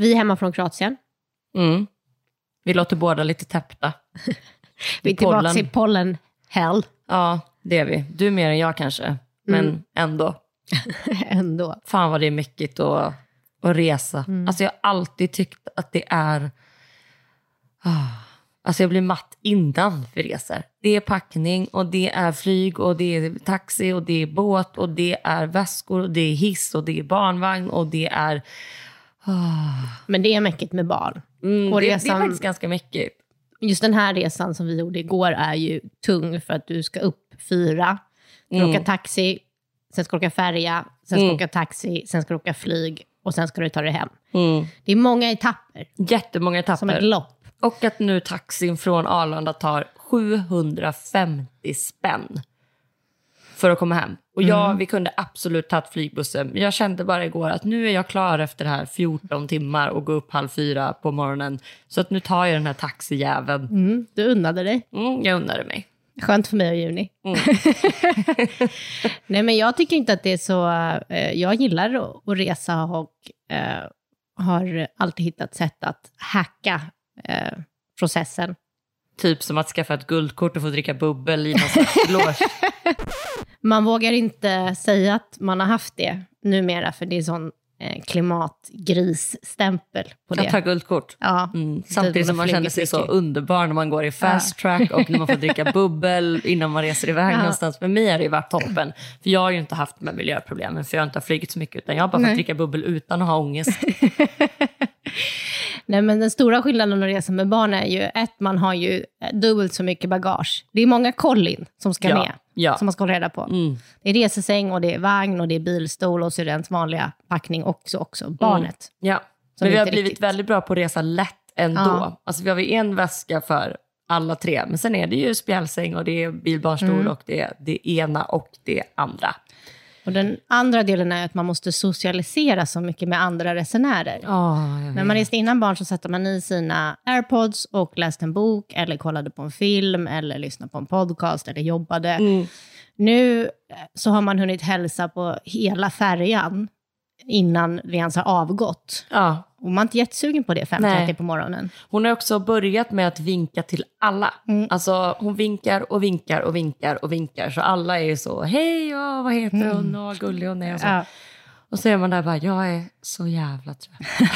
Vi är hemma från Kroatien. Mm. Vi låter båda lite täppta. Vi är tillbaka i pollen hell Ja, det är vi. Du mer än jag kanske, men ändå. ändå. Fan vad det är mycket att, att resa. Alltså jag har alltid tyckt att det är... Ah. Alltså jag blir matt innan vi reser. Det är packning och det är flyg och det är taxi och det är båt och det är väskor och det är hiss och det är barnvagn och det är... Men det är mäckigt med barn. Mm, Och det, det är resan- faktiskt ganska mycket. Just den här resan som vi gjorde igår är ju tung för att du ska upp fyra, ska åka taxi, sen ska du åka färja, sen ska du åka taxi, sen ska du åka flyg och sen ska du ta dig hem. Det är många etapper, Jättemånga etapper. som ett lopp. Och att nu taxin från Arlanda tar 750 spänn för att komma hem. Och jag, vi kunde absolut tagit flygbussen. Men jag kände bara igår att nu är jag klar efter det här 14 timmar och gå upp halv fyra på morgonen. Så att nu tar jag den här taxijäveln. Mm, du unnade dig. Mm, jag unnade mig. Skönt för mig och Juni. Nej, men jag tycker inte att det är så... Eh, jag gillar att, resa och eh, har alltid hittat sätt att hacka eh, processen. Typ som att skaffa ett guldkort och få dricka bubbel i någon slags. Man vågar inte säga att man har haft det numera, för det är sån eh, klimatgrisstämpel på det. tar guldkort. Ja, Mm. Typ Samtidigt som man känner sig så underbar när man går i fast track och när man får dricka bubbel innan man reser iväg Ja. någonstans. För mig har det ju varit toppen. För jag har ju inte haft här miljöproblemen, för jag har inte flugit så mycket, utan jag har bara Nej. fått dricka bubbel utan att ha ångest. Nej, men den stora skillnaden att resa med barn är ju ett, man har ju eh, dubbelt så mycket bagage. Det är många kollin som ska Ja, med, ja. som man ska hålla reda på. Mm. Det är resesäng och det är vagn och det är bilstol och så är det ens vanliga packning också, också barnet. Ja. Som Men vi har blivit riktigt- väldigt bra på att resa lätt ändå. Ja. Alltså, vi har ju en väska för alla tre, men sen är det ju spjälsäng och det är bilbarnstol Mm. och det är det ena och det andra. Och den andra delen är att man måste socialisera så mycket med andra resenärer. När man reste innan barn så satte man i sina airpods och läste en bok eller kollade på en film eller lyssnade på en podcast eller jobbade. Mm. Nu så har man hunnit hälsa på hela färjan innan vi ens har avgått. Ja. Och man är inte jättesugen på det 5.30 Nej. på morgonen. Hon har också börjat med att vinka till alla. Mm. Alltså hon vinkar och vinkar och vinkar och vinkar. Så alla är ju så, hej, ja, vad heter hon och vad gullig hon är. Och, så. Mm. Ja. och så är man där bara, jag är så jävla trött.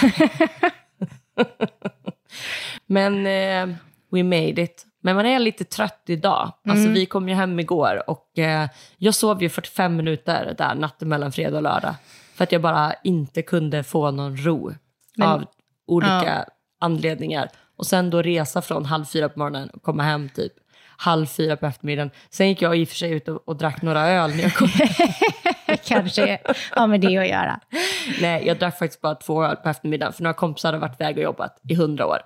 Men eh, we made it. Men man är lite trött idag. Alltså Mm. vi kom ju hem igår och eh, jag sov ju 45 minuter där natten mellan fredag och lördag. För att jag bara inte kunde få någon ro Men- av olika Ja. anledningar. Och sen då resa från halv fyra på morgonen och komma hem typ halv fyra på eftermiddagen. Sen gick jag i och för sig ut och, och drack några öl när jag kom kanske har med det att göra. Nej, jag drack faktiskt bara två öl på eftermiddagen för några kompisar hade varit iväg och jobbat i hundra år.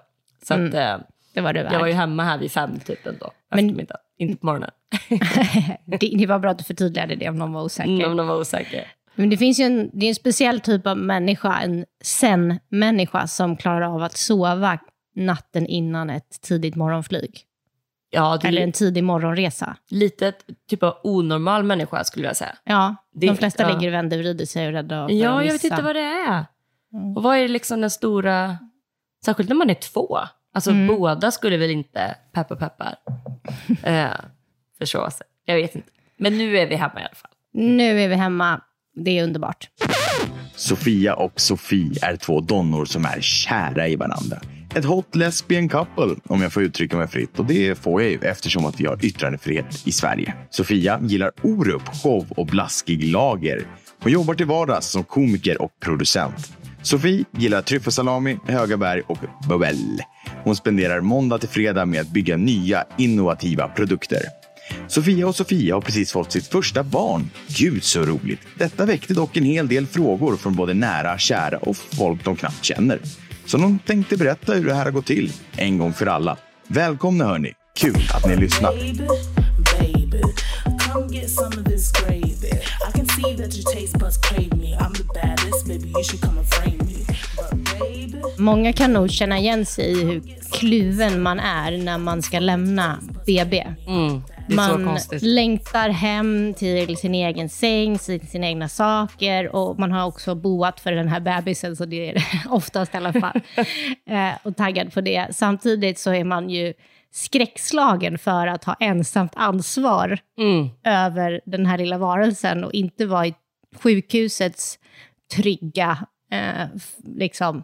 Så att, eh, Det var det jag var ju hemma här vid fem typ ändå, Men-. Inte på morgonen. det, det var bra att du förtydligade det om någon var osäker. Mm, om de var osäkra. Men det finns ju en, det är en speciell typ av människa, en zen-människa som klarar av att sova natten innan ett tidigt morgonflyg. Ja, Eller en tidig morgonresa. lite typ av onormal människa skulle jag säga. Ja, Det- de flesta ja. ligger och vänder och vrider sig och är rädda för Ja, att jag vet inte vad det är. Mm. Och vad är liksom den stora... Särskilt när man är två. Alltså Mm. båda skulle väl inte, peppar peppar, eh, förstå sig. Jag vet inte. Men nu är vi hemma i alla fall. Nu är vi hemma. Det är underbart. Sofia och Sofie är två donnor som är kära i varandra. Ett hot lesbian couple, om jag får uttrycka mig fritt. Och det får jag ju eftersom att vi har yttrandefrihet i Sverige. Sofia gillar Orup, show och blaskig lager. Hon jobbar till vardags som komiker och producent. Sofie gillar tryffelsalami, höga berg och bubbel. Hon spenderar måndag till fredag med att bygga nya innovativa produkter. Sofia och Sofia har precis fått sitt första barn. Gud så roligt! Detta väckte dock en hel del frågor från både nära, kära och folk de knappt känner. Så de tänkte berätta hur det här har gått till, en gång för alla. Välkomna hörni! Kul att ni lyssnar! Baby, baby, Många kan nog känna igen sig i hur kluven man är när man ska lämna BB. Mm. Man längtar hem till sin egen säng, till sina egna saker och man har också boat för den här bebisen, så det är det oftast i alla fall. eh, och taggad på det. Samtidigt så är man ju skräckslagen för att ha ensamt ansvar Mm. över den här lilla varelsen och inte vara i sjukhusets trygga eh, liksom,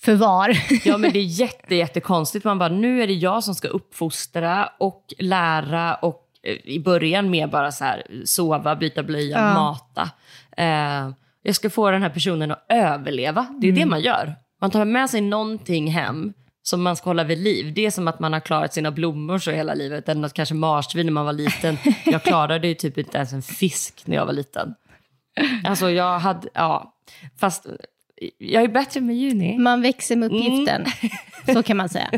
förvar. Ja men det är jätte, jättekonstigt. Man bara, nu är det jag som ska uppfostra och lära och eh, i början mer bara så här sova, byta blöja, Ja. mata. Eh, jag ska få den här personen att överleva. Det är det man gör. Man tar med sig någonting hem som man ska hålla vid liv. Det är som att man har klarat sina blommor så hela livet. Eller något kanske marsvin när man var liten. Jag klarade ju typ inte ens en fisk när jag var liten. Alltså jag hade, ja. Fast jag är bättre med juni. Man växer med uppgiften, så kan man säga.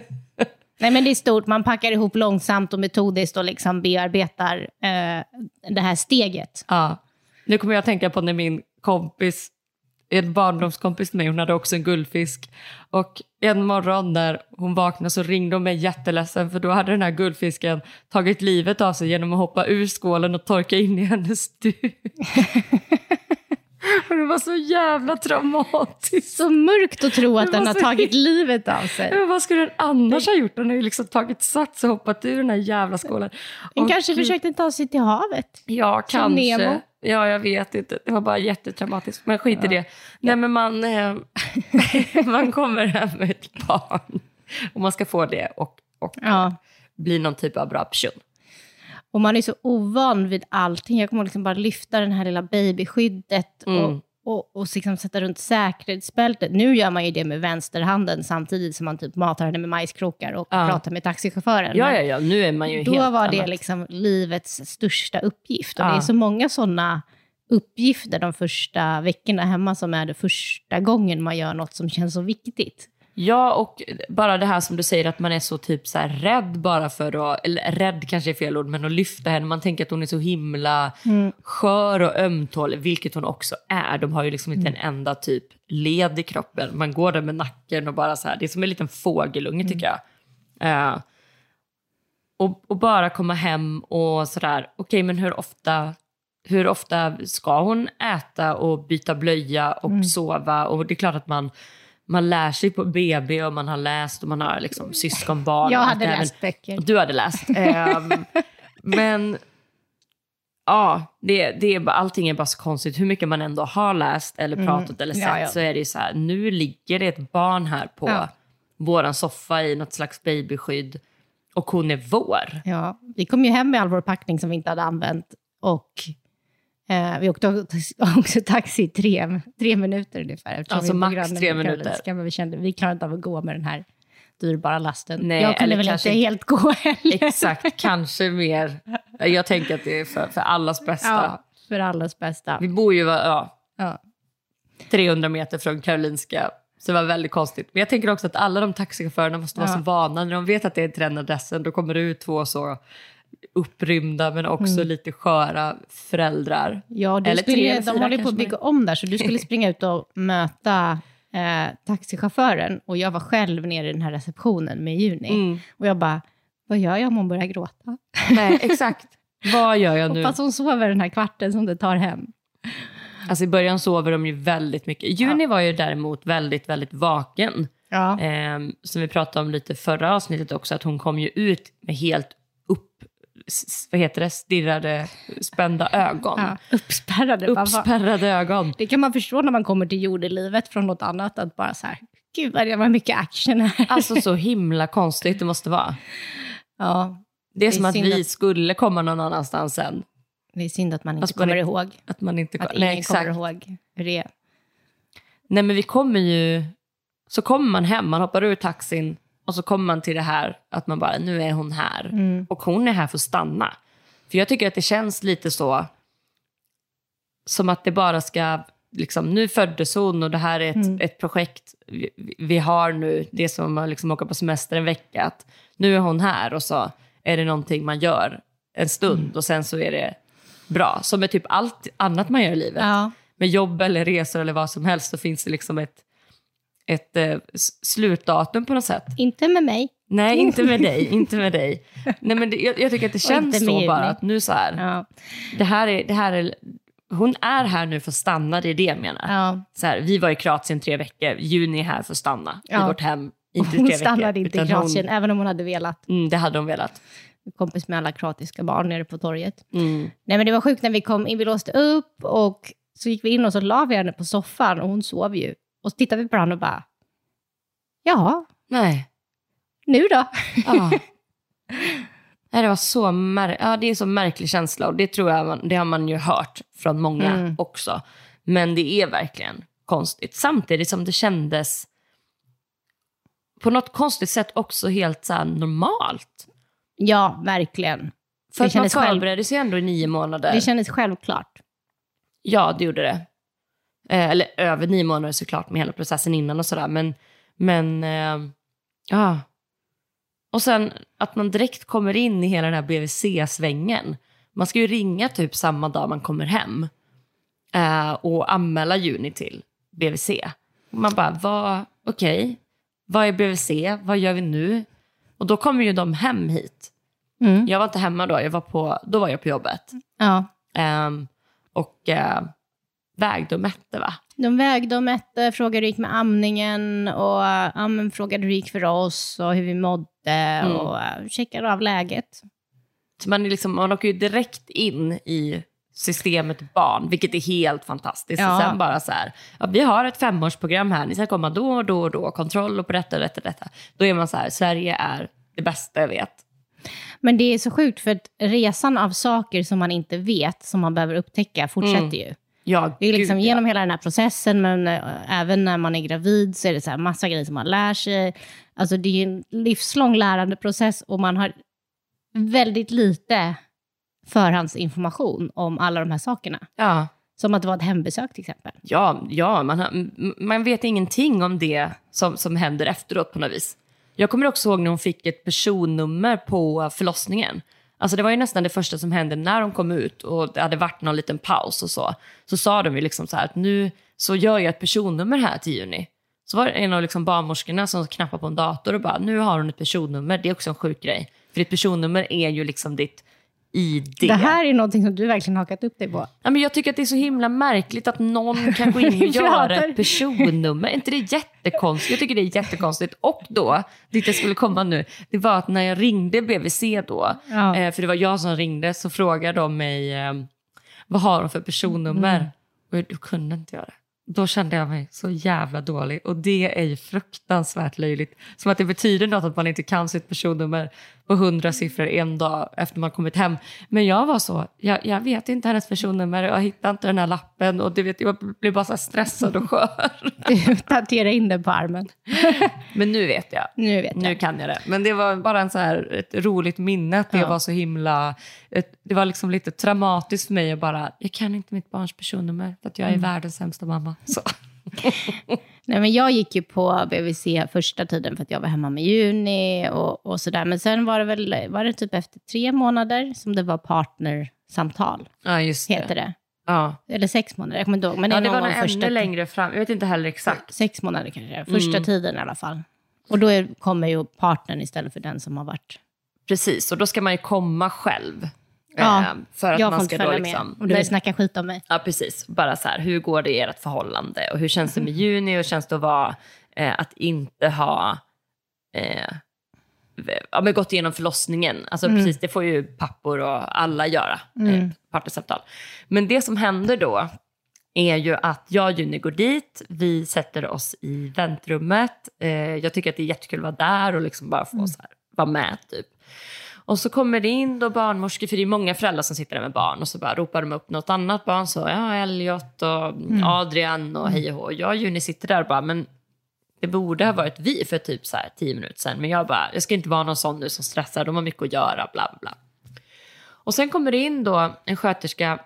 Nej, men det är stort. Man packar ihop långsamt och metodiskt och liksom bearbetar eh, det här steget. Ja. Nu kommer jag att tänka på när min kompis, en barndomskompis mig, hon hade också en guldfisk. Och en morgon när hon vaknade så ringde hon mig jätteledsen för då hade den här guldfisken tagit livet av sig genom att hoppa ur skålen och torka in i hennes duk. Det var så jävla traumatiskt. Så mörkt att tro att den har tagit livet av sig. Men vad skulle den annars ha gjort? Den har ju liksom tagit sats och hoppat ur den här jävla skålen. Den Och kanske försökte ta sig till havet. Ja, Som kanske. Nemo. Ja, jag vet inte. Det var bara jättetraumatiskt. Men skit i det. Nej, men man, eh, man kommer hem med ett barn och man ska få det och, och Ja. bli någon typ av bra person. Och man är så ovan vid allting. Jag kommer liksom bara lyfta den här lilla babyskyddet Mm. och, och, och liksom sätta runt säkerhetsbältet. Nu gör man ju det med vänsterhanden samtidigt som man typ matar henne med majskrokar och Ja. pratar med taxichauffören. Ja, ja, ja. Nu är man ju Då helt var det annat. liksom livets största uppgift. Och Ja. det är så många sådana uppgifter de första veckorna hemma som är det första gången man gör något som känns så viktigt. Ja, och bara det här som du säger att man är så typ så rädd bara för att, eller rädd kanske är fel ord, men att lyfta henne. Man tänker att hon är så himla skör och ömtålig, vilket hon också är. De har ju liksom inte en enda typ led i kroppen. Man går där med nacken och bara så här, det är som en liten fågelunge tycker jag. Eh, och, och bara komma hem och sådär, okej men hur ofta, hur ofta ska hon äta och byta blöja och sova? Och det är klart att man, man lär sig på BB och man har läst och man har liksom syskonbarn. Jag hade även- läst böcker. Du hade läst. Ehm, men ja, det, det är allting är bara så konstigt. Hur mycket man ändå har läst eller pratat eller sett Mm. Ja, ja. så är det ju så här, nu ligger det ett barn här på Ja. våran soffa i något slags babyskydd och hon är vår. Ja, vi kom ju hem med all vår packning som vi inte hade använt. Och vi åkte också taxi i tre, tre minuter ungefär. Alltså max tre minuter. Vi kände vi klarar inte av att gå med den här dyrbara lasten. Nej, jag kunde väl inte helt gå heller. Exakt, kanske mer. Jag tänker att det är för, för allas bästa. Ja, för allas bästa. Vi bor ju ja, Ja. 300 meter från Karolinska. Så det var väldigt konstigt. Men jag tänker också att alla de taxichaufförerna måste vara Ja. så vana. När de vet att det är tränadressen, då kommer det ut två så upprymda men också Mm. lite sköra föräldrar. Ja, du Eller skulle, de håller på att bygga om där, så du skulle springa ut och möta eh, taxichauffören. Och jag var själv nere i den här receptionen med Juni. Mm. Och jag bara, vad gör jag om hon börjar gråta? Nej, exakt. Vad gör jag nu? Hoppas hon sover den här kvarten som det tar hem. Alltså i början sover de ju väldigt mycket. Juni var ju däremot väldigt, väldigt vaken. Ja. Ehm, som vi pratade om lite förra avsnittet också, att hon kom ju ut med helt vad heter det, stirrade, spända ögon. Ja, uppspärrade. Man Uppspärrade ögon. Det kan man förstå när man kommer till jordelivet från något annat, att bara så här, gud vad det var mycket action här. Alltså så himla konstigt det måste vara. Ja, Det är, är som att vi att- skulle komma någon annanstans sen. det är synd att man inte Alltså, man kommer är- ihåg. Att man inte Att Nej, ingen exakt. kommer ihåg hur det är. Nej men vi kommer ju, så kommer man hem, man hoppar ur taxin och så kommer man till det här att man bara, nu är hon här. Mm. Och hon är här för att stanna. För jag tycker att det känns lite så, som att det bara ska, liksom, nu föddes hon och det här är ett, Mm. ett projekt vi, vi har nu, det är som att liksom åka på semester en vecka, att nu är hon här och så är det någonting man gör en stund Mm. och sen så är det bra. Som med typ allt annat man gör i livet Ja, med jobb eller resor eller vad som helst så finns det liksom ett, ett eh, slutdatum på något sätt. inte med mig. Nej, inte med dig. Inte med dig. Nej, men det, jag, jag tycker att det känns så bara. Att nu så här, Ja. det här är, det här är, hon är här nu för att stanna, det är det jag menar. Ja. Så här, vi var i Kroatien tre veckor, Juni är här för att stanna Ja. i vårt hem. Inte Hon tre stannade veckor, inte i Kroatien, även om hon hade velat. Hon, mm, det hade hon velat. Kompis med alla kroatiska barn nere på torget. Mm. Nej, men det var sjukt när vi kom in. Vi låste upp och så gick vi in och så la vi henne på soffan och hon sov ju. Och så tittade vi på varandra och bara, ja, Nej. nu då? Ja. Nej, det var så mär- ja, det är så märklig känsla och det tror jag man, det har man ju hört från många Mm. också. Men det är verkligen konstigt. Samtidigt som det kändes på något konstigt sätt också helt så normalt. Ja, verkligen. För Det att man kändes själv- förberedde sig ändå i nio månader. Det kändes självklart. Ja, det gjorde det. Eh, eller över nio månader såklart med hela processen innan och sådär. Men, men eh, ja. Och sen att man direkt kommer in i hela den här BVC-svängen. Man ska ju ringa typ samma dag man kommer hem eh, och anmäla Juni till BVC. Man bara, vad, okej, vad är BVC? Vad gör vi nu? Och då kommer ju de hem hit. Mm. Jag var inte hemma då, jag var på, då var jag på jobbet. Ja. Ehm, och uh, vägde och mätte va? De vägde och mätte, frågade hur det gick med amningen och ja, men frågade hur det gick för oss och hur vi mådde och uh, checkade av läget. Så man, är liksom, man åker ju direkt in i systemet barn, vilket är helt fantastiskt. Ja. Och sen bara så här, ja, vi har ett femårsprogram här, ni ska komma då och då och då, kontroll och på detta och detta detta. Då är man så här, Sverige är det bästa jag vet. Men det är så sjukt för att resan av saker som man inte vet, som man behöver upptäcka, fortsätter ju. Ja, Det är liksom gud, ja. genom hela den här processen, men eh, även när man är gravid så är det så här massa grejer som man lär sig. Alltså det är en livslång lärandeprocess och man har väldigt lite förhandsinformation om alla de här sakerna. Ja. Som att det var ett hembesök till exempel. Ja, ja man, har, man vet ingenting om det som, som händer efteråt på något vis. Jag kommer också ihåg när hon fick ett personnummer på förlossningen. Alltså det var ju nästan det första som hände när de kom ut och det hade varit någon liten paus och så. Så sa de ju liksom så här att nu så gör jag ett personnummer här till juni. Så var det en av liksom barnmorskorna som knappade på en dator och bara, nu har hon ett personnummer. Det är också en sjuk grej. För ditt personnummer är ju liksom ditt ID. Det här är någonting som du verkligen hakat upp dig på. Ja, men jag tycker att det är så himla märkligt att någon kan gå in och göra ett personnummer. Är inte det jättekonstigt? Jag tycker det är jättekonstigt. Och då, dit jag skulle komma nu, det var att när jag ringde BVC då, Ja. eh, för det var jag som ringde, så frågade de mig eh, vad har de för personnummer? Mm. Och jag, jag kunde inte göra det. Då kände jag mig så jävla dålig och det är ju fruktansvärt löjligt. Som att det betyder något att man inte kan sitt personnummer på hundra siffror en dag efter man kommit hem. Men jag var så, jag, jag vet inte hennes personnummer, jag hittar inte den här lappen och du vet, jag blev bara så stressad och skör. Du tatuerar in den på armen. Men nu vet jag. Nu vet Nu jag. kan jag det. Men det var bara en så här, ett roligt minne att det Ja. var så himla... Ett, det var liksom lite traumatiskt för mig att bara, jag kan inte mitt barns personnummer för att jag är Mm. världens sämsta mamma. Så. Nej, men jag gick ju på BVC första tiden för att jag var hemma med Juni och, och sådär. Men sen var det väl var det typ efter tre månader som det var partnersamtal, Ja, just heter det. Ja. Eller sex månader, jag kommer inte ihåg. Men det, ja, det var nog ännu längre fram. Jag vet inte heller exakt. Sex månader kanske, första Mm. tiden i alla fall. Och då är, kommer ju partnern istället för den som har varit... Precis, och då ska man ju komma själv. Ja, eh, för att jag man ska då liksom... med. Och du vill snacka skit om mig. Ja, precis. Bara så här, hur går det i ert förhållande? Och hur känns det med Juni? Och känns det att vara, eh, att inte ha eh, ja, men gått igenom förlossningen? Alltså precis, det får ju pappor och alla göra, eh, partnersamtal. Men det som händer då är ju att jag och Juni går dit, vi sätter oss i väntrummet. Eh, jag tycker att det är jättekul att vara där och liksom bara få så här, vara med typ. Och så kommer det in då barnmorskor, för det är många föräldrar som sitter där med barn och så bara ropar de upp något annat barn, så ja, Elliot och Adrian och hej och hå. Jag och Juni sitter där och bara, men det borde ha varit vi för typ så tio minuter sedan, men jag bara, jag ska inte vara någon sån nu som stressar, de har mycket att göra, bla bla. Och sen kommer det in då en sköterska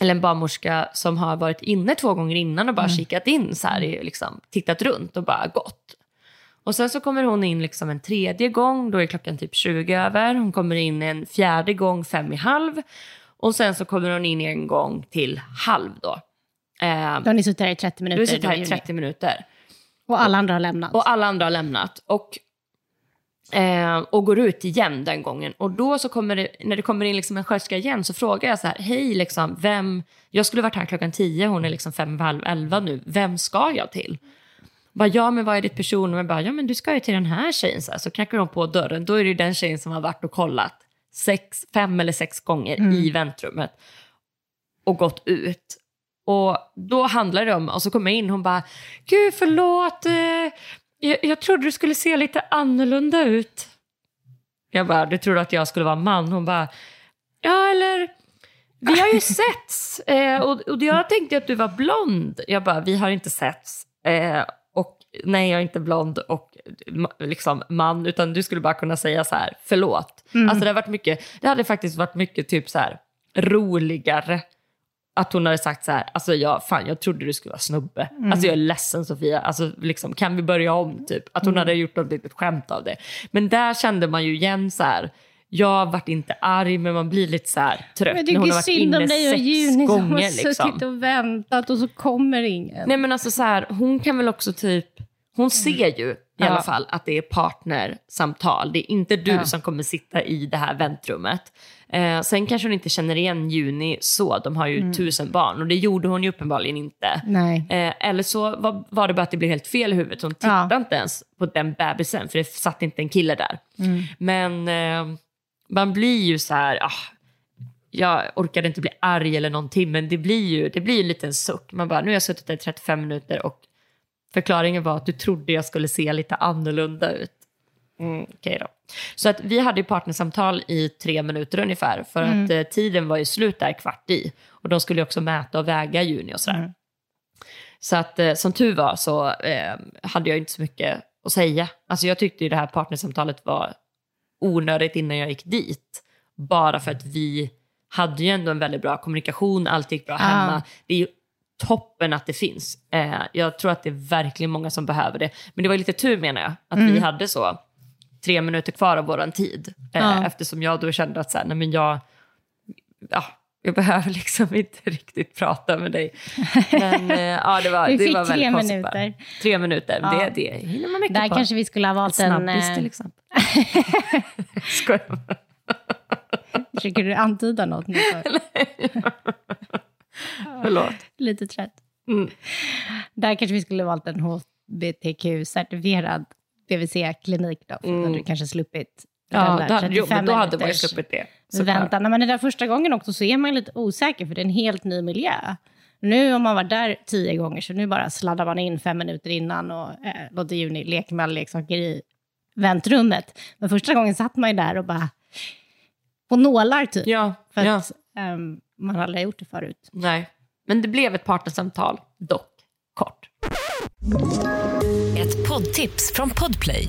eller en barnmorska som har varit inne två gånger innan och bara kikat in så här, liksom, tittat runt och bara gått. Och sen så kommer hon in liksom en tredje gång, då är klockan typ 20 över. Hon kommer in en fjärde gång fem i halv. Och sen så kommer hon in en gång till halv då. Eh, Då har ni suttit där i 30 du minuter. har suttit här då, i Juni. 30 minuter. Och alla andra har lämnat. Och alla andra har lämnat. Och Eh, och går ut igen den gången. Och då så kommer det, när det kommer in liksom en sköterska igen så frågar jag så här, hej liksom, vem, jag skulle varit här klockan tio, hon är liksom fem, halv elva nu, vem ska jag till? Bara, ja men vad är ditt personnummer? Bara, ja men du ska ju till den här tjejen. Så, här. så knackar de på dörren, då är det ju den tjejen som har varit och kollat sex, fem eller sex gånger i väntrummet och gått ut. Och då handlar det om, och så kommer jag in hon bara, gud förlåt, eh, jag, jag trodde du skulle se lite annorlunda ut. Jag bara, du trodde att jag skulle vara man? Hon bara, ja eller, vi har ju setts eh, och, och jag tänkte att du var blond. Jag bara, vi har inte setts. Nej, jag är inte blond och liksom man, utan du skulle bara kunna säga så här, förlåt. Alltså det, har varit mycket, det hade faktiskt varit mycket typ så här roligare att hon hade sagt så här, alltså jag, fan jag trodde du skulle vara snubbe. Alltså jag är ledsen Sofia, alltså liksom, kan vi börja om typ? Att hon hade gjort något litet skämt av det. Men där kände man ju igen så här, jag vart inte arg men man blir lite så här trött Jag när hon tycker har varit synd om inne dig och sex Juni som har gånger. suttit Liksom. och väntat och så kommer ingen. Nej men alltså så här, hon kan väl också typ, hon ser ju i Ja. alla fall att det är partnersamtal. Det är inte du Ja. som kommer sitta i det här väntrummet. Eh, sen kanske hon inte känner igen Juni så, de har ju tusen barn och det gjorde hon ju uppenbarligen inte. Nej. Eh, eller så var, var det bara att det blev helt fel i huvudet. Hon Ja. tittade inte ens på den bebisen för det satt inte en kille där. Men eh, man blir ju så här, ah, jag orkade inte bli arg eller någonting men det blir ju det blir en liten suck. Man bara, nu har jag suttit där i 35 minuter och förklaringen var att du trodde jag skulle se lite annorlunda ut. Mm, Okej då. Så att vi hade ju partnersamtal i tre minuter ungefär för att eh, tiden var ju slut där kvart i. Och de skulle ju också mäta och väga Juni och sådär. Så att eh, som tur var så eh, hade jag inte så mycket att säga. Alltså jag tyckte ju det här partnersamtalet var onödigt innan jag gick dit. Bara för att vi hade ju ändå en väldigt bra kommunikation, allt gick bra hemma. Det är ju toppen att det finns. Eh, jag tror att det är verkligen många som behöver det. Men det var lite tur menar jag, att vi hade så tre minuter kvar av våran tid. Eh, Ja. Eftersom jag då kände att så här, nej men jag, ja, jag behöver liksom inte riktigt prata med dig. Men eh, ja, det var, Vi det fick var väldigt tre minuter. Tre minuter, Ja. det, det hinner man mycket Där på. kanske vi skulle ha valt en... Snabbis eh, till exempel. Skojar bara. Försöker du antyda något? nu? Förlåt. Lite trött. Mm. Där kanske vi skulle ha valt en HBTQ-certifierad BVC-klinik då. För då hade du kanske sluppit Ja, då, hade- jo, 35 men då hade man ju sluppit det. Såklart. väntan. Nej, Men den där första gången också så är man lite osäker för det är en helt ny miljö. Nu har man varit där tio gånger så nu bara sladdar man in fem minuter innan och eh, låter Juni leka med alla leksaker i väntrummet. Men första gången satt man ju där och bara på nålar typ. Ja, För ja. att ehm, man aldrig har gjort det förut. Nej. Men det blev ett partnersamtal, dock kort. Ett poddtips från Podplay.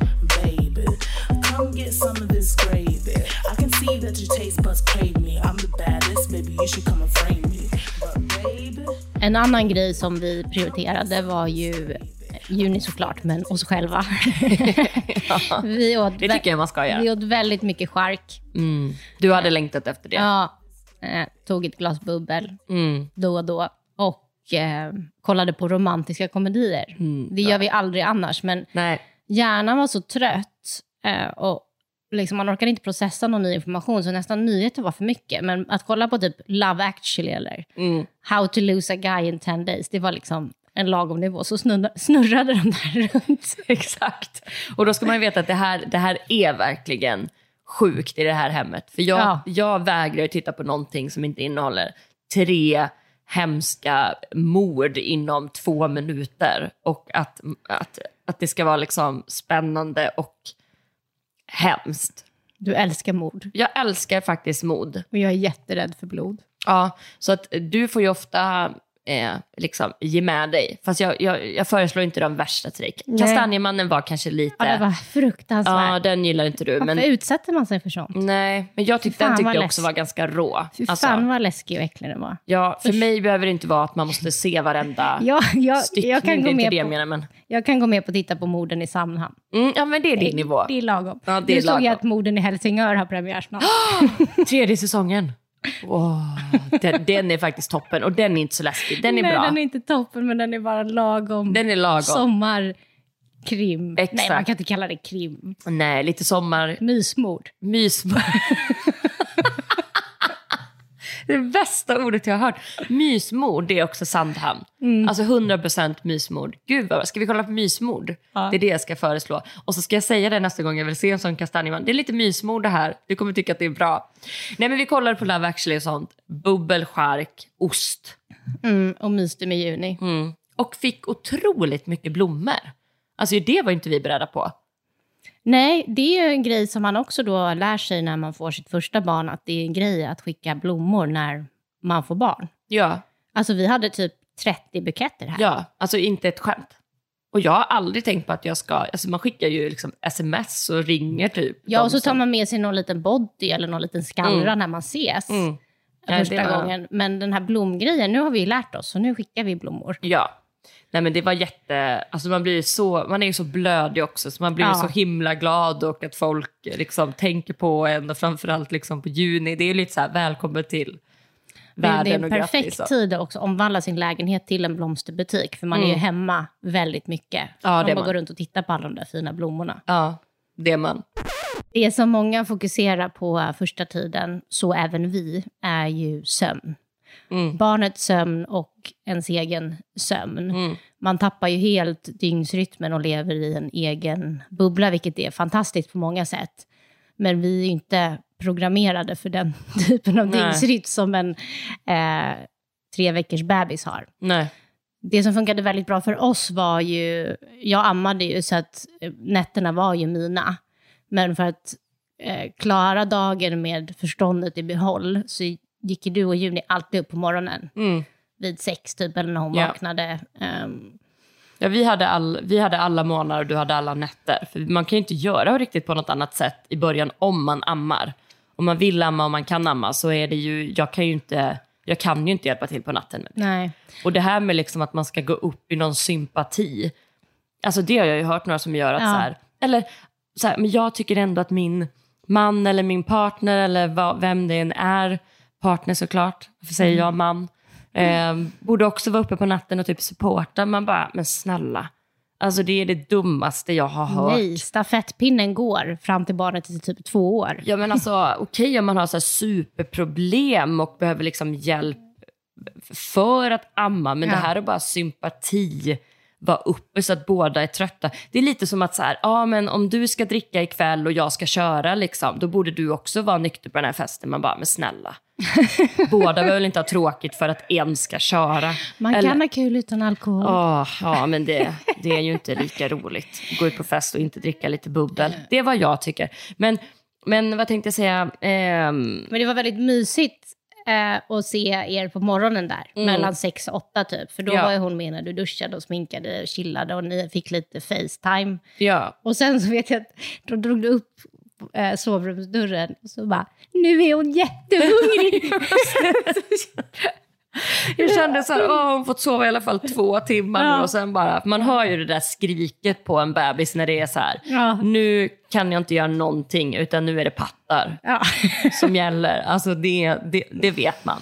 En annan grej som vi prioriterade var ju Juni såklart, men oss själva. vi åt Det tycker jag man ska göra. Vi åt väldigt mycket chark. Mm. Du hade längtat efter det. Ja, eh, tog ett glas bubbel Mm. då och då och eh, kollade på romantiska komedier. det gör vi aldrig annars, men Nej. hjärnan var så trött eh, och liksom man orkade inte processa någon ny information, så nästan nyheter var för mycket. Men att kolla på typ Love actually eller Mm. How to lose a guy in 10 days, det var liksom en lagom nivå. Så snurra, snurrade de där runt. Exakt. Och då ska man ju veta att det här, det här är verkligen sjukt i det här hemmet. För jag, Ja. jag vägrar titta på någonting som inte innehåller tre hemska mord inom två minuter. Och att, att, att det ska vara liksom spännande och hemskt. Du älskar mord. Jag älskar faktiskt mod. Och jag är jätterädd för blod. Ja, så att du får ju ofta eh, liksom, ge med dig. Fast jag, jag, jag föreslår inte de värsta till dig. Kastanjemannen var kanske lite... Ja, det var Ja, fruktansvärt. den gillar inte du. Varför Men, utsätter man sig för sånt? nej, men jag tyckte, den tyckte jag också var ganska rå. Fy Alltså, fan vad läskig och äcklig den var. ja, för mig behöver det inte vara att man måste se varenda Ja, jag, styckning. jag, kan det gå med det jag på, menar. Men, jag kan gå med på att titta på morden i Sandhamn. mm, ja, men det är din nivå. Det är lagom. Ja, det är nu såg lagom. jag att morden i Helsingör har premiär snart. Tredje säsongen. Wow, den, den är faktiskt toppen och den är inte så läskig. Den är Nej, bra. den är inte toppen, men den är bara lagom. Den är lagom. Sommarkrim. Nej, Exakt. man kan inte kalla det krim. Nej, lite sommar... Mysmord. Mys... det bästa ordet jag har hört. Mysmord, det är också Sandhamn. Mm. Alltså 100% mysmord. Gud vad. Ska vi kolla på mysmord? Ja. Det är det jag ska föreslå. Och så ska jag säga det nästa gång jag vill se en sån kastanjeman. Det är lite mysmord det här. Du kommer tycka att det är bra. Nej men vi kollar på Love actually och sånt. Bubbel, chark, ost. Mm, och myste med juni. Mm. Och fick otroligt mycket blommor. Alltså det var inte vi beredda på. Nej, det är ju en grej som man också då lär sig när man får sitt första barn, att det är en grej att skicka blommor när man får barn. Ja, Alltså vi hade typ 30 buketter här. Ja, alltså inte ett skämt. Och jag har aldrig tänkt på att jag ska, alltså man skickar ju liksom sms och ringer typ. Ja, och så tar man med sig någon liten body eller någon liten skallra Mm. när man ses Mm. Ja, första var- gången. Men den här blomgrejen, nu har vi ju lärt oss, så nu skickar vi blommor. Ja. Nej men det var jätte, alltså man blir så, man är ju så blödig också så man blir Ja. så himla glad och att folk liksom tänker på en och framförallt liksom på juni. Det är ju lite så här välkommen till världen det är en perfekt grattis. och- tid också att omvandla sin lägenhet till en blomsterbutik, för man är ju hemma väldigt mycket. Mm. Ja, man bara man. går runt och tittar på alla de där fina blommorna. Ja, det är man. Det som många fokuserar på första tiden, så även vi, är ju sömn. Mm. Barnets sömn och ens egen sömn. Mm. Man tappar ju helt dygnsrytmen och lever i en egen bubbla, vilket är fantastiskt på många sätt. Men vi är ju inte programmerade för den typen av Nej. dygnsrytm som en eh, tre veckors bebis har. Nej. Det som funkade väldigt bra för oss var ju, jag ammade ju så att eh, nätterna var ju mina. Men för att eh, klara dagen med förståndet i behåll så gick ju du och Juni alltid upp på morgonen Mm. vid sex typ, eller när hon Ja. vaknade. Ehm, Ja, vi, hade all, vi hade alla månader och du hade alla nätter. För man kan ju inte göra riktigt på något annat sätt i början om man ammar. Om man vill amma och man kan amma så är det ju, jag kan ju inte, jag kan ju inte hjälpa till på natten. Med det. nej. Och det här med liksom att man ska gå upp i någon sympati. Alltså det har jag ju hört några som gör att Ja. så här, eller så här, men jag tycker ändå att min man eller min partner eller vad, vem det än är, partner såklart, för säger jag man, eh, borde också vara uppe på natten och typ supporta. Man bara, men snälla. Alltså det är det dummaste jag har hört. Nej, stafettpinnen går fram till barnet är typ två år. Ja men alltså okej om man har så superproblem och behöver liksom hjälp för att amma, men Ja. det här är bara sympati. Vara uppe så att båda är trötta. Det är lite som att så här, ja men om du ska dricka ikväll och jag ska köra, liksom, då borde du också vara nykter på den här festen. Man bara, men snälla. båda behöver väl inte ha tråkigt för att en ska köra. Man Eller- kan ha kul utan alkohol. Åh, ja, men det, det är ju inte lika roligt. Gå ut på fest och inte dricka lite bubbel. Det är vad jag tycker. Men, men vad tänkte jag säga? Ehm, Men det var väldigt mysigt eh, att se er på morgonen där, mellan sex och åtta typ. För då Mm. Ja. var hon med när du duschade och sminkade och chillade och ni fick lite Facetime. ja. Och sen så vet jag att då drog du upp eh, sovrumsdörren och så bara, nu är hon jättehungrig. Jag kände så här, åh, hon fått sova i alla fall två timmar Ja. och sen bara, man hör ju det där skriket på en bebis när det är så här, Ja. nu kan jag inte göra någonting utan nu är det pattar ja. som gäller. Alltså det, det, det vet man.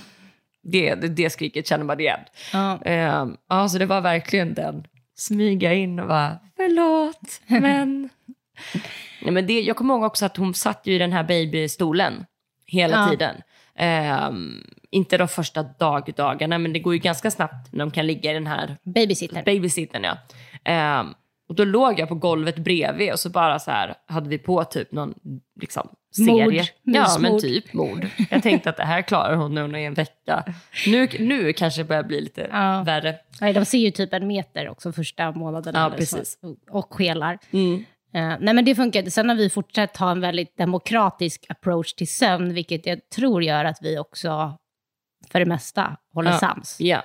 Det, det, det skriket känner man igen. Ja. Um, ja, så det var verkligen den. Smyga in och bara, förlåt, men... Nej, men det, jag kommer ihåg också att hon satt ju i den här babystolen hela Ja. tiden. Ehm, inte de första dagdagarna, men det går ju ganska snabbt när de kan ligga i den här Babysitter. babysittern. Ja. Ehm, och då låg jag på golvet bredvid och så bara så här hade vi på typ någon liksom, Mord. serie. Ja, men typ mord. Jag tänkte att det här klarar hon nu under en vecka. Nu, nu kanske det börjar bli lite Ja. värre. Nej, de ser ju typ en meter också första månaden. Ja, precis. Så, och skelar. Mm. Eh, nej men det funkade. Sen har vi fortsatt ha en väldigt demokratisk approach till sömn, vilket jag tror gör att vi också för det mesta håller Ja. sams. Ja.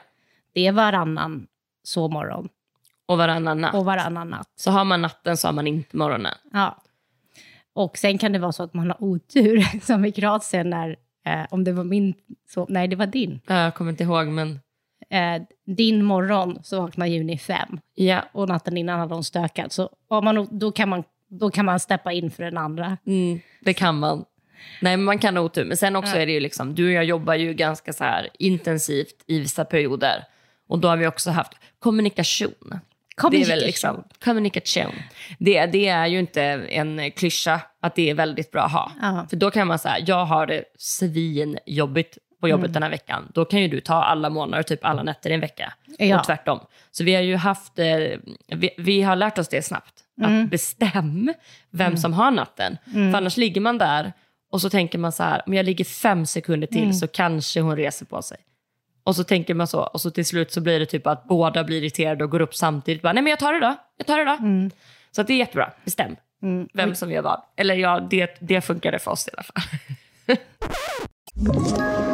det är varannan sovmorgon Och varannan natt. och varannan natt. Så har man natten så har man inte morgonen. Ja. Och sen kan det vara så att man har otur, som i Kroatien när, eh, om det var min, så, nej det var din. Ja, Jag kommer inte ihåg, men Eh, din morgon så vaknar Juni fem ja. och natten innan hade hon stökat. Så om man, då, kan man, då kan man steppa in för den andra. Mm, det kan man. Nej, men man kan ha otur. Men sen också är det ju liksom, du och jag jobbar ju ganska så här intensivt i vissa perioder. Och då har vi också haft kommunikation. Det är väl liksom, kommunikation. Det, det är ju inte en klyscha att det är väldigt bra att ha. Ja. För då kan man säga, jag har det svinjobbigt på jobbet den här veckan. Då kan ju du ta alla månader, typ alla nätter i en vecka. Ja. Och tvärtom. Så vi har ju haft, eh, vi, vi har lärt oss det snabbt. Att bestäm vem som har natten. För annars ligger man där och så tänker man så här, om jag ligger fem sekunder till så kanske hon reser på sig. Och så tänker man så, och så till slut så blir det typ att båda blir irriterade och går upp samtidigt. Bara, Nej men jag tar det då, jag tar det då. Så att det är jättebra, bestäm vem som gör vad. Eller ja, det, det funkade för oss i alla fall.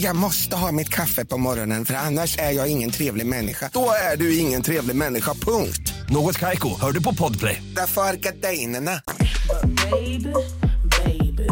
Jag måste ha mitt kaffe på morgonen för annars är jag ingen trevlig människa. Då är du ingen trevlig människa, punkt. Något Kaiko, hör du på Podplay. Därför är gardinerna. Baby, baby,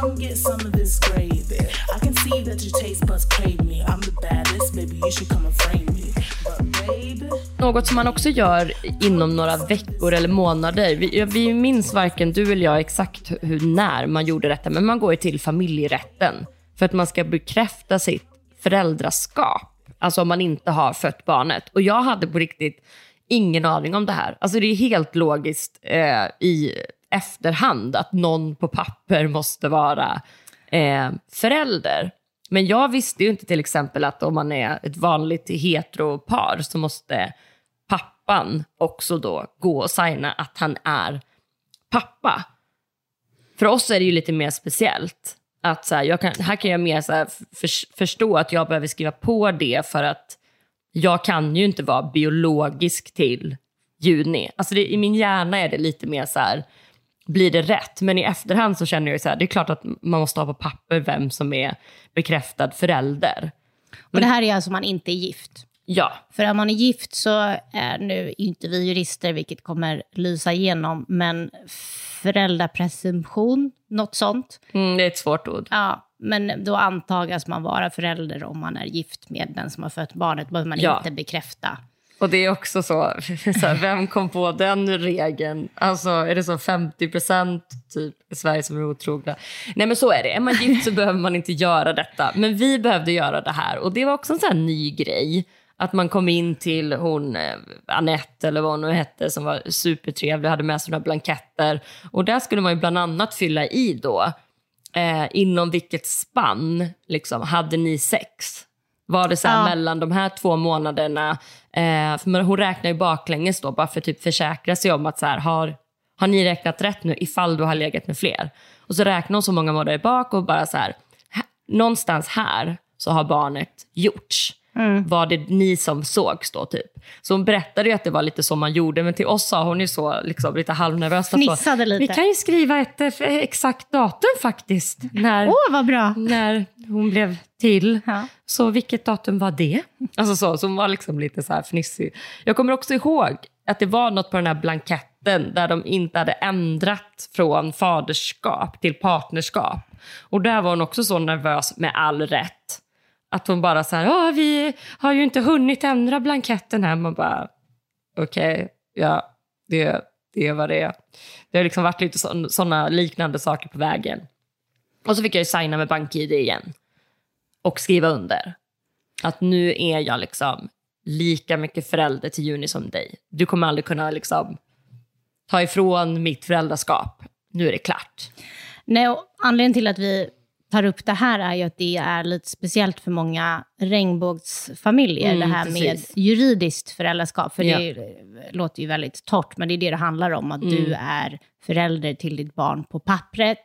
come get some of this gravy. I can see that your taste buds crave me. I'm the baddest, baby, you should come and frame me. But baby, Något som man också gör inom några veckor eller månader. Vi, vi minns varken du eller jag exakt hur, när man gjorde detta, men man går ju till familjerätten för att man ska bekräfta sitt föräldraskap. Alltså om man inte har fött barnet. Och jag hade på riktigt ingen aning om det här. Alltså det är helt logiskt eh, i efterhand att någon på papper måste vara eh, förälder. Men jag visste ju inte till exempel att om man är ett vanligt heteropar så måste pappan också då gå och signa att han är pappa. För oss är det ju lite mer speciellt. Att så här, jag kan, här kan jag mer så här för, förstå att jag behöver skriva på det för att jag kan ju inte vara biologisk till juni. Alltså det, I min hjärna är det lite mer så här, blir det rätt? Men i efterhand så känner jag så här, det är klart att man måste ha på papper vem som är bekräftad förälder. Och det här är alltså om man inte är gift. Ja, För om man är gift så är nu inte vi jurister, vilket kommer lysa igenom, men föräldrapresumtion, något sånt. mm, det är ett svårt ord. Ja, men då antagas man vara förälder om man är gift med den som har fött barnet. behöver man Ja. inte bekräfta. Och det är också så, så här, vem kom på den regeln? Alltså är det så 50 procent typ i Sverige som är otrogna? Nej men så är det, är man gift så behöver man inte göra detta. Men vi behövde göra det här och det var också en sån ny grej. Att man kom in till hon, eh, Annette eller vad hon nu hette, som var supertrevlig hade med sig några blanketter. Och där skulle man ju bland annat fylla i då, eh, inom vilket spann liksom, hade ni sex? Var det så Ja. mellan de här två månaderna? Eh, för hon räknar ju baklänges då, bara för att typ försäkra sig om att så här, har, har ni räknat rätt nu ifall du har legat med fler? Och så räknar hon så många månader bak och bara så här, här någonstans här så har barnet gjorts. Var det ni som sågs då typ? Så hon berättade ju att det var lite så man gjorde, men till oss sa hon ju så liksom, lite halvnervöst. Fnissade lite. Vi kan ju skriva ett eh, exakt datum faktiskt. När, Åh, vad bra! när hon blev till. Ja. Så vilket datum var det? Alltså så, så hon var liksom lite så här fnissig. Jag kommer också ihåg att det var något på den här blanketten där de inte hade ändrat från faderskap till partnerskap. Och där var hon också så nervös med all rätt. Att hon bara så här, "Åh, vi har ju inte hunnit ändra blanketten här. Man bara, okej, ja, det, det är vad det är. Det har liksom varit lite sådana liknande saker på vägen. Och så fick jag ju signa med BankID igen och skriva under. Att nu är jag liksom lika mycket förälder till Juni som dig. Du kommer aldrig kunna liksom ta ifrån mitt föräldraskap. Nu är det klart. Nej, och anledningen till att vi tar upp det här är ju att det är lite speciellt för många regnbågsfamiljer, Mm, det här precis. med juridiskt föräldraskap. För Ja. det är, låter ju väldigt torrt, men det är det det handlar om, att Mm. du är förälder till ditt barn på pappret,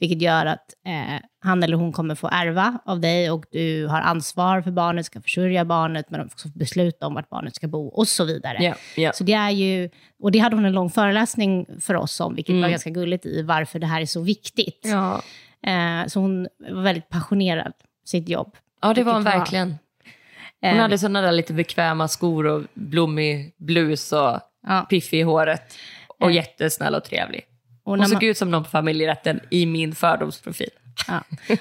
vilket gör att eh, han eller hon kommer få ärva av dig och du har ansvar för barnet, ska försörja barnet, men de får också besluta om vart barnet ska bo och så vidare. Ja, ja. Så det är ju, och det hade hon en lång föreläsning för oss om, vilket var ganska gulligt i varför det här är så viktigt. Mm. Ja. Eh, så hon var väldigt passionerad sitt jobb. ja, det var hon verkligen. Hon Eh, hade sådana där lite bekväma skor och blommig blus och ja. piffig i håret. Och Eh. jättesnäll och trevlig. Och Hon när såg man, ut som någon på familjerätten i min fördomsprofil. ja.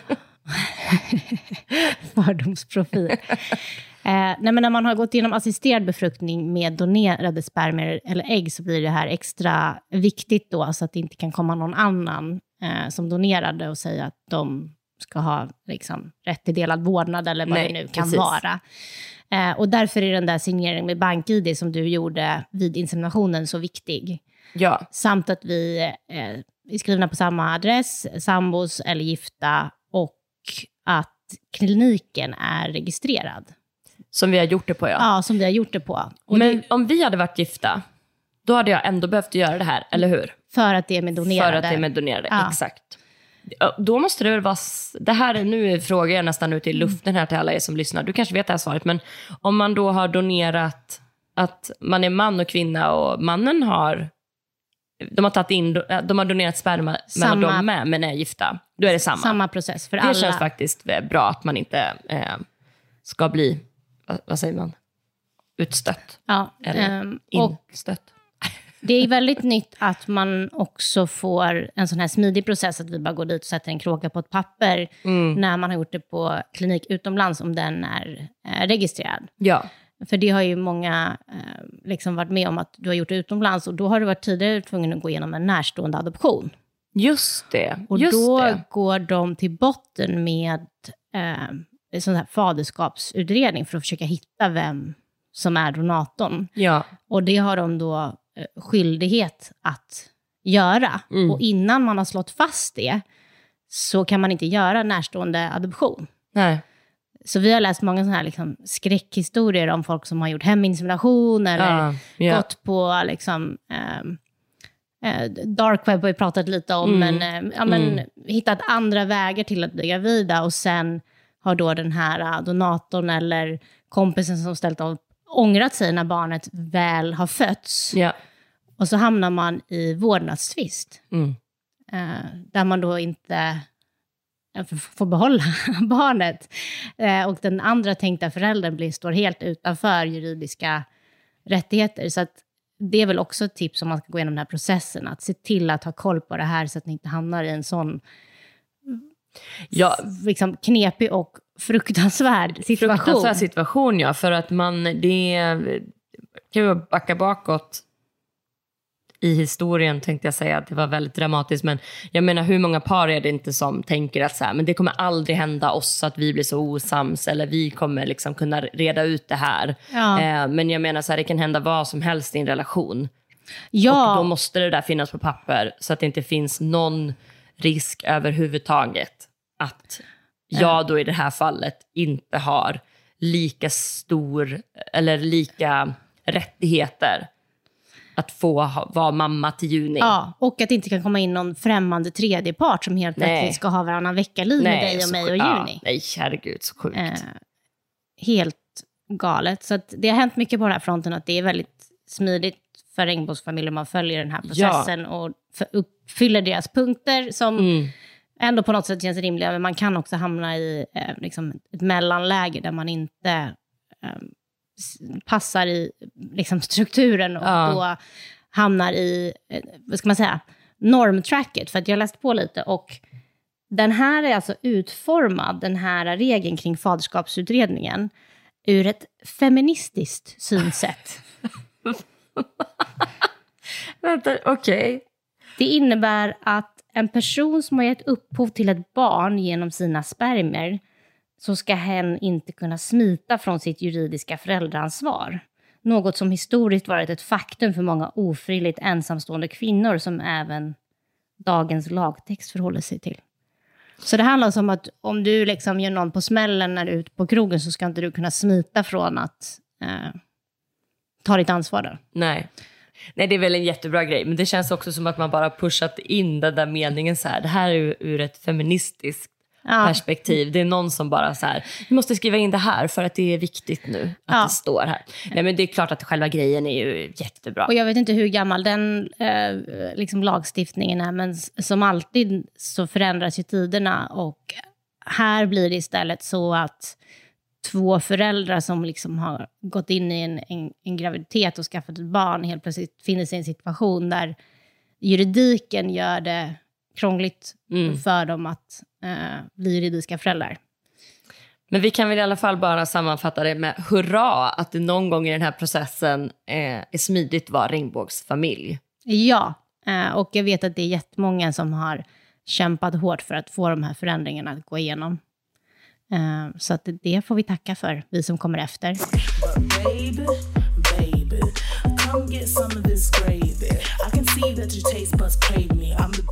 Fördomsprofil. eh, nej, men när man har gått igenom assisterad befruktning med donerade spermier eller ägg så blir det här extra viktigt då, så att det inte kan komma någon annan eh, som donerade och säga att de ska ha liksom, rätt till delad vårdnad eller vad Nej, det nu kan precis. vara. Eh, och därför är den där signeringen med bank-id som du gjorde vid inseminationen så viktig. Ja, Samt att vi eh, är skrivna på samma adress, sambos eller gifta och att kliniken är registrerad. Som vi har gjort det på ja. Ja, som vi har gjort det på. Och Men det, om vi hade varit gifta, då hade jag ändå behövt göra det här, eller hur? för att det är med donerade. För att det är med donerade, Ja. exakt. Då måste det väl vara... Det här, är- nu frågar jag nästan ut i luften här till alla er som lyssnar. Du kanske vet det här svaret, men om man då har donerat att man är man och kvinna och mannen har... De har, tagit in, de har donerat sperma mellan Samma- dem med, men är gifta. Då är det samma. Samma process för det alla. känns faktiskt eh, bra att man inte eh, ska bli, vad, vad säger man, utstött. Ja, Eller och Instött. det är väldigt nytt att man också får en sån här smidig process, att vi bara går dit och sätter en kråka på ett papper, Mm. när man har gjort det på klinik utomlands, om den är eh, registrerad. Ja. För det har ju många eh, liksom varit med om att du har gjort det utomlands och då har du varit tidigare tvungen att gå igenom en närstående adoption. Just det. Och just då det. går de till botten med eh, sån här faderskapsutredning för att försöka hitta vem som är donatorn. Ja. Och det har de då eh, skyldighet att göra. Mm. Och innan man har slått fast det så kan man inte göra närstående adoption. Nej. Så vi har läst många sådana här liksom skräckhistorier om folk som har gjort heminsemination eller Ja, ja. gått på liksom, eh, dark web har vi pratat lite om, Mm. men, eh, ja, men Mm. hittat andra vägar till att bli gravida och sen har då den här eh, donatorn eller kompisen som ställt av ångrat sig när barnet väl har fötts. Ja. Och så hamnar man i vårdnadstvist. Mm. Eh, där man då inte får behålla barnet. Eh, och den andra tänkta föräldern blir, står helt utanför juridiska rättigheter. Så att det är väl också ett tips om man ska gå igenom den här processen, att se till att ha koll på det här så att ni inte hamnar i en sån Ja, liksom, knepig och fruktansvärd situation. fruktansvärd situation ja, för att man, det kan ju backa bakåt i historien tänkte jag säga att det var väldigt dramatiskt, men jag menar hur många par är det inte som tänker att så här, men det kommer aldrig hända oss att vi blir så osams eller vi kommer liksom kunna reda ut det här. Ja. Eh, men jag menar så här, det kan hända vad som helst i en relation. ja, Och då måste det där finnas på papper så att det inte finns någon risk överhuvudtaget att jag då i det här fallet inte har lika stor eller lika rättigheter att få vara mamma till juni. ja, och att det inte kan komma in någon främmande tredjepart som helt plötsligt ska ha varannan vecka-liv med dig och mig och Ja, Juni. nej, herregud, så sjukt. Eh, helt galet. Så det har hänt mycket på den här fronten, att det är väldigt smidigt för regnbågsfamiljer om man följer den här processen och för, uppfyller deras punkter som Mm. ändå på något sätt känns rimliga, men man kan också hamna i eh, liksom ett mellanläge där man inte eh, passar i liksom, strukturen och Ja. då hamnar i, eh, vad ska man säga, normtracket. För att jag har läst på lite och den här är alltså utformad, den här regeln kring faderskapsutredningen, ur ett feministiskt synsätt. Vänta, okej. Det innebär att en person som har gett upphov till ett barn genom sina spermier, så ska hen inte kunna smita från sitt juridiska föräldraansvar. Något som historiskt varit ett faktum för många ofrivilligt ensamstående kvinnor som även dagens lagtext förhåller sig till. Så det handlar alltså om att om du liksom gör någon på smällen när du är ute på krogen så ska inte du kunna smita från att eh, ta ditt ansvar där. Nej. Nej, det är väl en jättebra grej. Men det känns också som att man bara pushat in den där meningen så här. Det här är ur, ur ett feministiskt Ja. perspektiv. Det är någon som bara så här, vi måste skriva in det här för att det är viktigt nu att Ja. det står här. Nej, men det är klart att själva grejen är ju jättebra. Och jag vet inte hur gammal den eh, liksom lagstiftningen är, men som alltid så förändras ju tiderna. Och här blir det istället så att två föräldrar som liksom har gått in i en, en, en graviditet och skaffat ett barn helt plötsligt finner sig i en situation där juridiken gör det krångligt Mm. för dem att eh, bli juridiska föräldrar. Men vi kan väl i alla fall bara sammanfatta det med hurra att det någon gång i den här processen eh, är smidigt att vara regnbågsfamilj. Ja, eh, och jag vet att det är jättemånga som har kämpat hårt för att få de här förändringarna att gå igenom. Eh, Så att det får vi tacka för, vi som kommer efter. Baby, baby,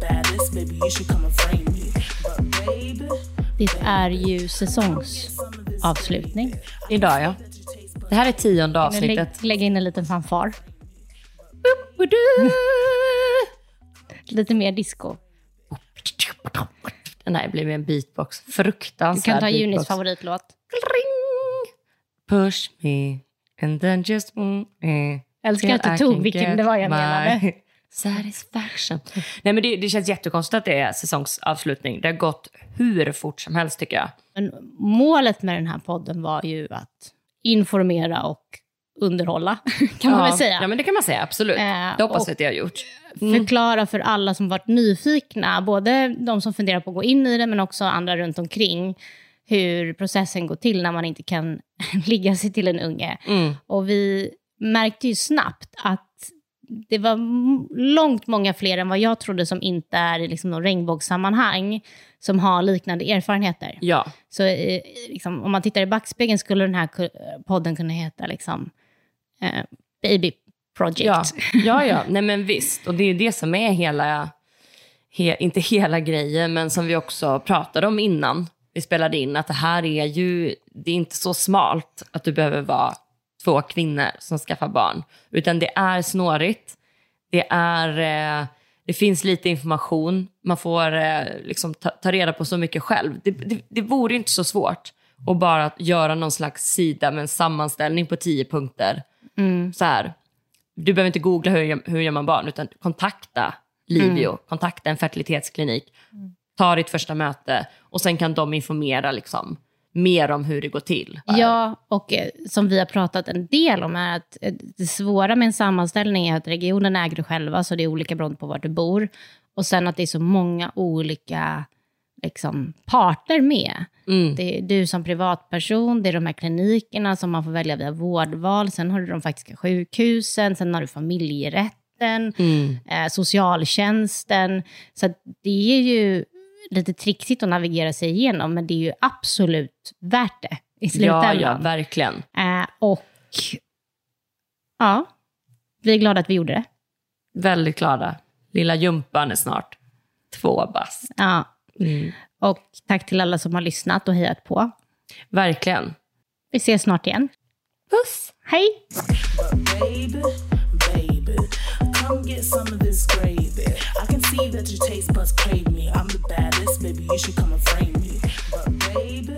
baddest, Det är ju säsongsavslutning. Idag ja. Det här är tionde avsnittet. lä- lägga in en liten fanfar. Lite mer disco. Den här blir en beatbox. Du Fruktansvärd kan ta. Junis favoritlåt. Push me and then just mm, eh, älskar att du tog vilken det var jag my menade. Satisfaction. Nej, men det, det känns jättekonstigt att det är säsongsavslutning. Det har gått hur fort som helst tycker jag. Men målet med den här podden var ju att informera och underhålla, kan man ja. väl säga. Ja, men det kan man säga. Absolut. Eh, det hoppas jag att jag har gjort. förklara för alla som varit nyfikna, både de som funderar på att gå in i det, men också andra runt omkring, hur processen går till när man inte kan ligga sig till en unge. Mm. Och vi märkte ju snabbt att det var långt många fler än vad jag trodde som inte är i liksom någon regnbågssammanhang, som har liknande erfarenheter. Ja. Så eh, liksom, om man tittar i backspegeln skulle den här podden kunna heta liksom, eh, Baby Project. Ja, ja, ja. Nej, men visst. Och det är det som är hela, he, inte hela grejen, men som vi också pratade om innan vi spelade in, att det här är ju, det är inte så smalt att du behöver vara två kvinnor som skaffar barn, utan det är snårigt. Det är, eh, det finns lite information, man får eh, liksom ta, ta reda på så mycket själv. Det, det, det vore inte så svårt att bara göra någon slags sida med en sammanställning på tio punkter. Så här, du behöver inte googla hur, hur gör man barn, utan kontakta Livio, kontakta en fertilitetsklinik, ta ditt första möte och sen kan de informera liksom, mer om hur det går till. Ja, och eh, som vi har pratat en del om är att eh, det svåra med en sammanställning är att regionen äger du själva, så det är olika beroende på var du bor. Och sen att det är så många olika liksom, parter med. Mm. Det är du som privatperson, det är de här klinikerna som man får välja via vårdval, sen har du de faktiska sjukhusen, sen har du familjerätten, Mm. eh, socialtjänsten. Så det är ju lite trixigt att navigera sig igenom, men det är ju absolut värt det i Ja, slutändan. ja, verkligen. Eh, och ja, vi är glada att vi gjorde det. Väldigt glada. Lilla Jumpan är snart två bast. Ja. Mm. Och tack till alla som har lyssnat och hejat på. Verkligen. Vi ses snart igen. Puss! Hej! baby, baby, come get some of this gravy. I can see that your taste buds crave me. I'm the baddest, baby, you should come and frame me. But baby, baby,